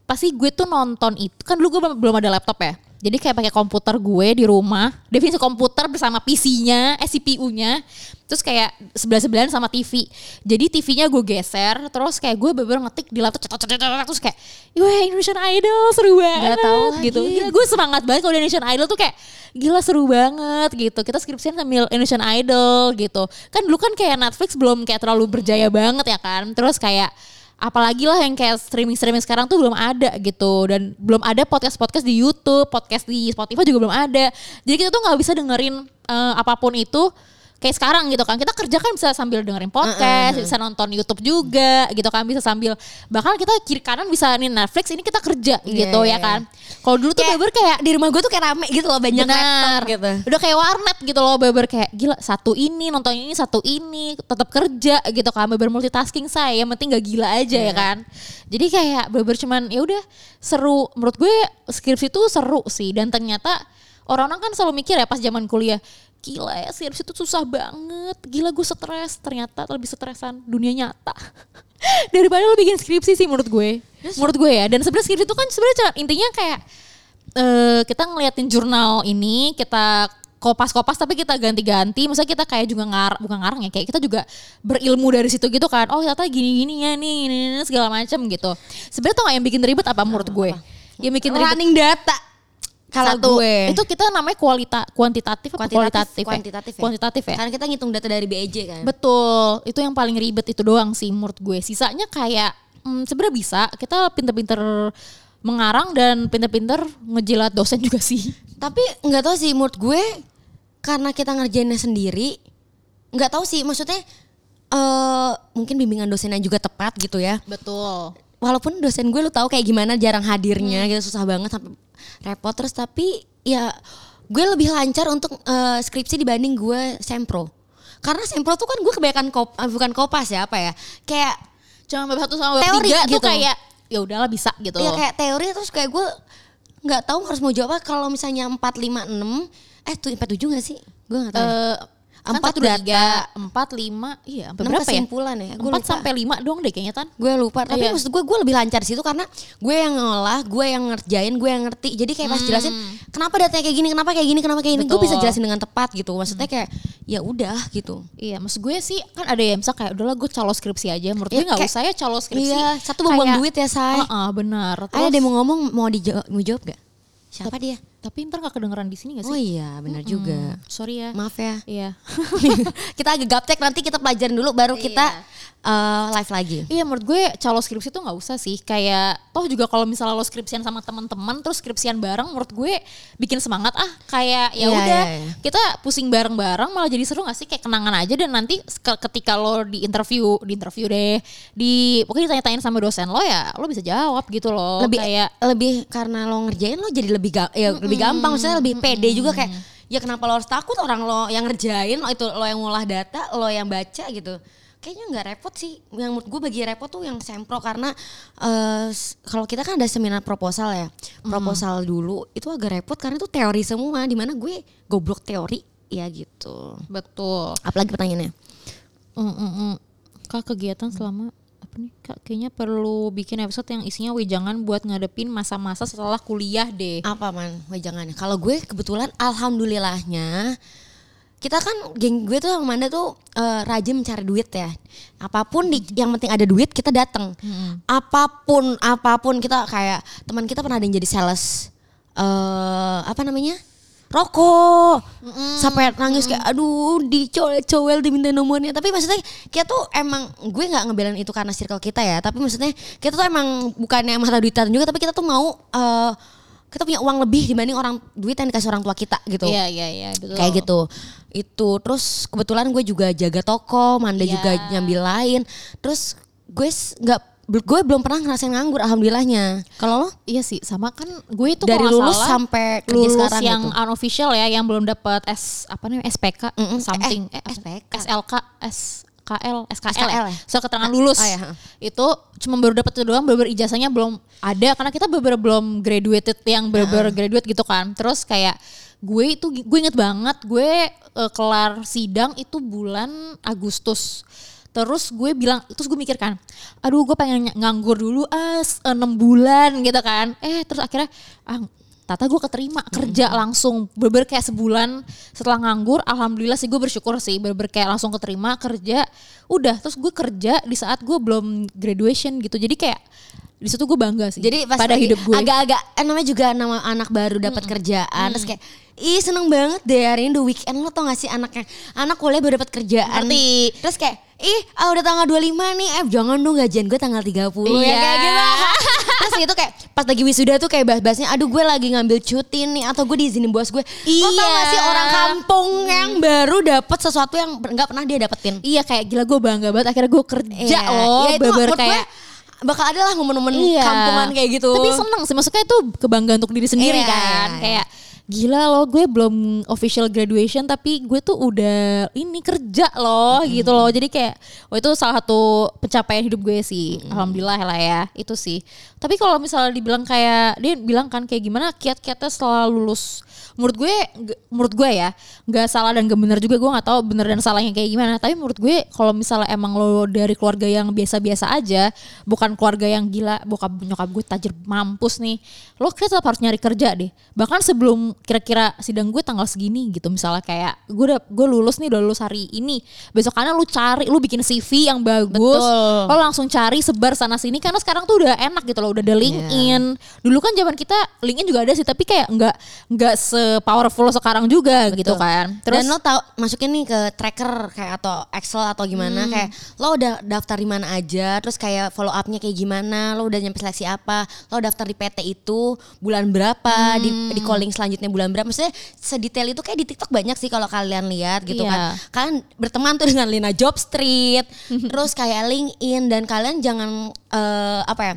pasti gue tuh nonton itu kan dulu gue belum- ada laptop ya. Jadi kayak pakai komputer gue di rumah definisi komputer bersama PC-nya eh CPU-nya terus kayak sebelah sebelahan sama TV jadi TV-nya gue geser terus kayak gue bener ngetik di laptop cetot cetot cetot, terus kayak wah Indonesian Idol seru banget tahu lagi. gitu. Gila, gue semangat banget kalau Indonesian Idol tuh kayak gila seru banget gitu. Kita skripsian sambil Indonesian Idol gitu. Kan dulu kan kayak Netflix belum kayak terlalu berjaya banget ya kan. Terus kayak apalagi lah yang kayak streaming streaming sekarang tuh belum ada gitu. Dan belum ada podcast podcast di YouTube podcast di Spotify juga belum ada. Jadi kita tuh nggak bisa dengerin eh, apa pun itu kayak sekarang gitu kan kita kerja kan bisa sambil dengerin podcast bisa nonton YouTube juga gitu kan bisa sambil bahkan kita kiri kanan bisa nih Netflix ini kita kerja gitu iya, ya kan kalau dulu tuh bener kayak di rumah gue tuh kayak rame gitu loh banyak Benar. laptop gitu Udah kayak warnet gitu loh beber kayak gila satu ini nonton ini satu ini tetap kerja gitu kan beber multitasking saya yang penting gak gila aja Iya. ya kan. Jadi kayak beber cuman ya udah seru menurut gue skripsi itu seru sih dan ternyata orang-orang kan selalu mikir ya pas zaman kuliah gila ya skripsi itu susah banget. Gila gue stres. Ternyata lebih stresan dunia nyata. Daripada lo bikin skripsi sih menurut gue. Menurut gue ya. Dan sebenarnya skripsi itu kan sebenarnya intinya kayak eh kita ngeliatin jurnal ini kita kopas-kopas tapi kita ganti-ganti. Misalnya kita kayak juga ngar bukan ngarang ya kayak kita juga berilmu dari situ gitu kan. Oh ternyata gini-gini ya nih ini, ini, segala macam gitu. Sebenarnya tau gak yang bikin ribet apa menurut gue? yang bikin ribet running data kalau satu, gue itu kita namanya kualita kuantitatif apa kualitatif ya? kuantitatif ya. kuantitatif ya Karena kita ngitung data dari BEJ kan. Betul, itu yang paling ribet itu doang sih menurut gue. Sisanya kayak hmm, sebenarnya bisa kita pinter-pinter mengarang dan pinter-pinter ngejilat dosen juga sih. Tapi nggak tahu sih menurut gue karena kita ngerjainnya sendiri nggak tahu sih maksudnya eh mungkin bimbingan dosennya juga tepat gitu ya. Betul. Walaupun dosen gue lu tahu kayak gimana jarang hadirnya gitu susah banget sampai repot terus tapi ya gue lebih lancar untuk eh, skripsi dibanding gue sempro. Karena sempro tuh kan gue kebanyakan kop, eh, bukan kopas ya apa ya. Kayak Cuma bab satu sama bab Teori tiga tuh gitu. kayak ya udahlah bisa gitu. ya kayak teori terus kayak gue nggak tahu harus mau jawab apa kalau misalnya 4 5 6 eh tuh 4 7 gak sih? Gue nggak tahu. Eh, Empat satu, dua, data. tiga, empat, lima, iya, sampai berapa ya? kesimpulan ya? Empat lupa. sampai lima doang deh kayaknya tan. gue lupa tapi Iya. maksud gue gue lebih lancar di situ karena gue yang ngolah gue yang ngerjain gue yang ngerti jadi kayak pas jelasin kenapa datanya kayak gini kenapa kayak gini kenapa kayak gini gue bisa Hmm. Jelasin dengan tepat gitu maksudnya kayak ya udah gitu Iya, maksud gue sih kan ada yang misal kayak udahlah gue calo skripsi aja. Menurut Ya, gue nggak usah ya calo skripsi. iya satu buang duit ya say Heeh, benar. ada Terus- mau ngomong mau dijawab mau jawab gak siapa dia Tapi ntar gak kedengeran di sini gak sih? oh iya benar juga Hmm, sorry ya. maaf ya Iya. kita agak gaptek nanti kita pelajarin dulu baru kita eh, live lagi Iya menurut gue calo skripsi tuh nggak usah sih kayak toh juga kalau misalnya lo skripsian sama teman-teman terus skripsian bareng menurut gue bikin semangat ah kayak ya Iya, udah iya, iya. kita pusing bareng-bareng malah jadi seru gak sih kayak kenangan aja dan nanti ke- ketika lo di interview di interview deh di pokoknya ditanya-tanyain sama dosen lo ya lo bisa jawab gitu loh lebih kayak lebih karena lo ngerjain lo jadi lebih ga, ya lebih gampang maksudnya lebih pede juga kayak ya kenapa lo harus takut? Orang lo yang ngerjain lo itu lo yang ngolah data lo yang baca gitu. Kayaknya nggak repot sih. Yang menurut gue bagi repot tuh yang sempro karena eh, s- kalau kita kan ada seminar proposal ya. Proposal dulu itu agak repot karena itu teori semua. Di mana gue goblok teori ya gitu. Betul. Apalagi pertanyaannya? Mm, mm, mm. Kak kegiatan selama apa nih kak kayaknya perlu bikin episode yang isinya wejangan buat ngadepin masa-masa setelah kuliah deh. apa man? Wejangannya? Kalau gue kebetulan alhamdulillahnya kita kan geng gue tuh yang mana tuh eh, rajin mencari duit ya. Apa pun di, yang penting ada duit kita datang apa pun apa pun kita kayak teman kita pernah ada yang jadi sales eh apa namanya rokok. Sampai nangis kayak aduh dicowel-cowel diminta nomornya. Tapi maksudnya kita tuh emang gue nggak ngebelain itu karena circle kita ya. Tapi maksudnya kita tuh emang bukannya mata duitan juga tapi kita tuh mau eh, kita punya uang lebih dibanding orang duit yang dikasih orang tua kita gitu. Iya iya iya betul. kayak gitu. Itu terus kebetulan gue juga jaga toko Manda Iya. juga nyambil lain. Terus gue nggak gue belum pernah ngerasain nganggur alhamdulillahnya kalau lo Iya sih sama kan gue itu dari lulus salah, sampai kerja lulus sekarang yang gitu. unofficial ya yang belum dapat S apa namanya SPK Mm-mm. something Eh, eh, SPK. SLK SKL SKL, SKL ya. ya? Surat keterangan lulus. Oh, iya. Itu cuma baru dapat itu doang, baru ijazahnya belum ada karena kita bener belum graduated yang bener graduate gitu kan. Terus kayak gue itu gue inget banget gue eh, kelar sidang itu bulan Agustus. Terus gue bilang, terus gue mikir kan, aduh gue pengen nganggur dulu ah s- enam bulan gitu kan. Eh terus akhirnya ah Tata gue keterima kerja langsung bener kayak sebulan setelah nganggur. Alhamdulillah sih gue bersyukur sih bener kayak langsung keterima kerja. Udah terus gue kerja di saat gue belum graduation gitu. Jadi kayak di situ gue bangga sih Jadi pas pada hidup gue. agak-agak eh, namanya juga nama anak baru dapat kerjaan. Terus kayak ih seneng banget deh hari ini the weekend lo tau gak sih anaknya? Anak kuliah baru dapat kerjaan. Ngerti. terus kayak ih ah, udah tanggal 25 nih eh jangan dong gajian gue tanggal 30 ya Iya. kayak gitu terus itu kayak pas lagi wisuda tuh kayak bahas-bahasnya aduh gue lagi ngambil cuti nih atau gue diizinin bos gue lo tau gak sih Iya. orang kampung yang baru dapat sesuatu yang nggak pernah dia dapetin iya kayak gila gue bangga banget akhirnya gue kerja Iya. loh Ya, itu bener menurut gue kayak bakal ada lah momen-momen Iya. kampungan kayak gitu Tapi seneng sih, maksudnya itu kebanggaan untuk diri sendiri Iya, kan. iya, Kayak gila loh gue belum official graduation tapi gue tuh udah ini kerja loh gitu loh. Jadi kayak oh itu salah satu pencapaian hidup gue sih. Alhamdulillah lah ya, itu sih. Tapi kalau misalnya dibilang kayak dia bilang kan kayak gimana kiat-kiatnya setelah lulus menurut gue menurut gue ya nggak salah dan gak bener juga gue nggak tahu bener dan salahnya kayak gimana. Tapi menurut gue kalau misalnya emang lo dari keluarga yang biasa-biasa aja bukan keluarga yang gila bokap nyokap gue tajir mampus nih lo kayak tetap harus nyari kerja deh. Bahkan sebelum kira-kira sidang gue tanggal segini gitu misalnya kayak gue udah gue lulus nih udah lulus hari ini. Besokannya lu cari lu bikin CV yang bagus Betul. lo langsung cari sebar sana sini karena sekarang tuh udah enak gitu loh udah ada LinkedIn. Dulu kan zaman kita LinkedIn juga ada sih tapi kayak nggak nggak se powerful sekarang juga gitu kan Dan lo tau masukin nih ke tracker kayak atau Excel atau Hmm. gimana kayak lo udah daftar di mana aja, terus kayak follow upnya kayak gimana, lo udah nyampe seleksi apa, lo daftar di PT itu bulan berapa, di Hmm. di calling selanjutnya bulan berapa. Maksudnya sedetail itu kayak di TikTok banyak sih kalau kalian lihat gitu Iya. kan. Kalian berteman tuh dengan Lina Job Street, terus kayak LinkedIn dan kalian jangan eh, apa ya?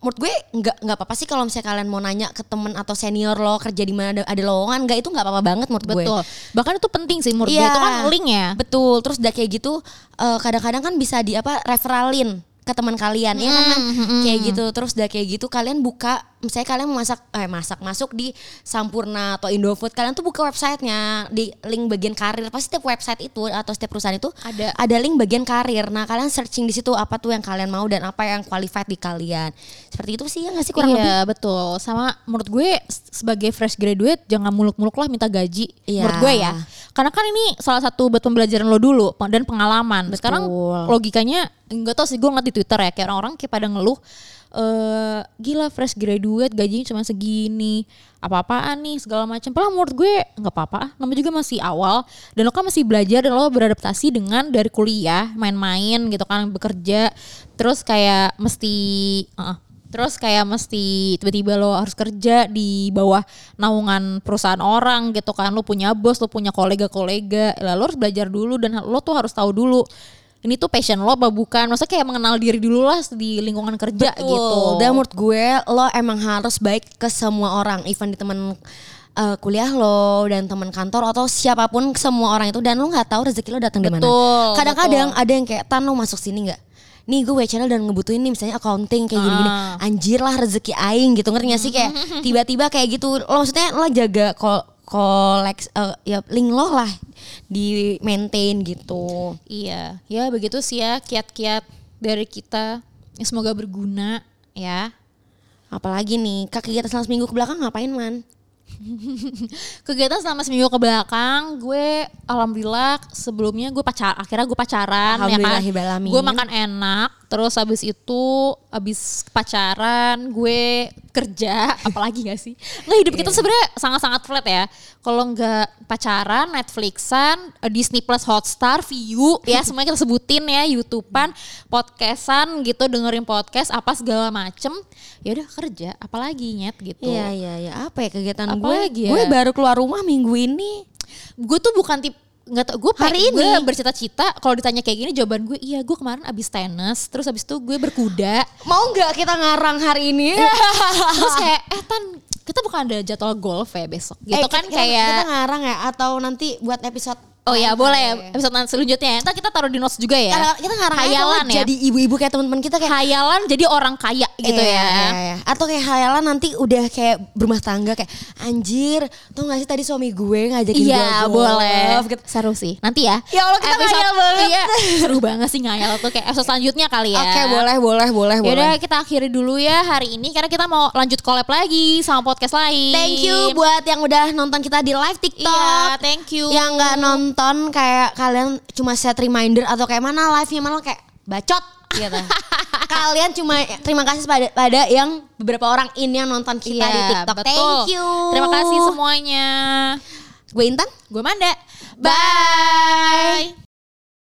Menurut gue nggak nggak apa-apa sih kalau misalnya kalian mau nanya ke temen atau senior lo kerja di mana ada, ada lowongan nggak itu nggak apa-apa banget menurut gue betul bahkan itu penting sih menurut gue Iya. itu kan link ya Betul. Terus udah kayak gitu eh, kadang-kadang kan bisa di apa referalin ke teman kalian ya kan Man? kayak gitu terus udah kayak gitu kalian buka misalnya kalian mau masak eh masak masuk di Sampurna atau Indofood kalian tuh buka websitenya di link bagian karir. Pasti setiap website itu atau setiap perusahaan itu Ada. ada link bagian karir. Nah kalian searching di situ apa tuh yang kalian mau dan apa yang qualified di kalian. Seperti itu sih ya nggak sih kurang lebih? iya betul. Sama menurut gue sebagai fresh graduate jangan muluk-muluk lah minta gaji Iya. menurut gue ya. Karena kan ini salah satu buat pembelajaran lo dulu dan pengalaman. Sekarang logikanya nggak tau sih gue ngeliat di twitter ya kayak orang-orang kayak pada ngeluh eh gila fresh graduate gajinya cuma segini apa-apaan nih segala macam. Padahal menurut gue nggak apa-apa, namanya juga masih awal dan lo kan masih belajar dan lo beradaptasi dengan dari kuliah, main-main gitu kan, bekerja, terus kayak mesti uh, Terus kayak mesti tiba-tiba lo harus kerja di bawah naungan perusahaan orang gitu kan. Lo punya bos, lo punya kolega-kolega. Lah lo harus belajar dulu dan lo tuh harus tahu dulu. Ini tuh passion lo apa bukan. Maksudnya kayak mengenal diri dulu lah di lingkungan kerja Betul. gitu. Dan menurut gue lo emang harus baik ke semua orang, even di teman eh, kuliah lo dan teman kantor atau siapa pun semua orang itu dan lo nggak tahu rezeki lo datang dari mana. Kadang-kadang ada yang kayak tan lo masuk sini nggak? Nih gue channel dan ngebutuhin nih misalnya accounting kayak gini-gini. Ah. Anjir lah rezeki aing gitu ngerti gak sih kayak tiba-tiba kayak gitu. Lo maksudnya lo jaga kol koleks eh, ya link lo lah di maintain gitu. Iya, ya begitu sih ya kiat-kiat dari kita. Ya, semoga berguna ya. Apalagi nih, kak kegiatan selama seminggu ke belakang ngapain man? Kegiatan selama seminggu ke belakang, gue alhamdulillah sebelumnya gue pacar, akhirnya gue pacaran ya kan. Gue makan enak, terus habis itu habis pacaran gue kerja, apalagi gak sih? Nggak hidup kita sebenarnya sangat-sangat flat ya. Kalau nggak pacaran, Netflixan, Disney Plus Hotstar, View, ya semuanya kita sebutin ya, YouTubean, podcastan gitu, dengerin podcast apa segala macem. Ya udah kerja, apalagi nyet gitu. Iya iya iya apa ya kegiatan Apa gue? lagi ya? Gue baru keluar rumah minggu ini. gue tuh bukan tip nggak tau gue Hari gue ini? bercita-cita kalau ditanya kayak gini jawaban gue iya gue kemarin abis tenis terus abis itu gue berkuda Mau nggak kita ngarang hari ini? terus kayak eh tan kita bukan ada jadwal golf ya besok gitu Eh, kan kita, kayak kita ngarang ya atau nanti buat episode oh ya lain boleh. Episode nanti selanjutnya. Ntar kita taruh di notes juga ya. Kita, kita ngarang hayalan ya. jadi ibu-ibu kayak teman-teman kita kayak hayalan jadi orang kaya gitu Iya, ya. iya, iya. Atau kayak hayalan nanti udah kayak berumah tangga kayak anjir, tau gak sih tadi suami gue ngajakin gue Iya golf, boleh. Gitu. Seru sih. Nanti ya. Ya Allah, kita ngayal banget. Iya. Seru banget sih ngayal tuh Kayak episode selanjutnya kali ya. Oke, boleh, boleh, boleh, boleh. Yaudah kita akhiri dulu ya hari ini Karena kita mau lanjut collab lagi sama podcast lain. Thank you buat yang udah nonton kita di live TikTok. Iya thank you. Yang nggak nonton kayak kalian cuma set reminder atau kayak mana live-nya malah kayak bacot gitu. kalian cuma terima kasih pada pada yang beberapa orang ini yang nonton kita Iya, di TikTok. betul. Thank you. Terima kasih semuanya Gue Intan. Gue Manda Bye.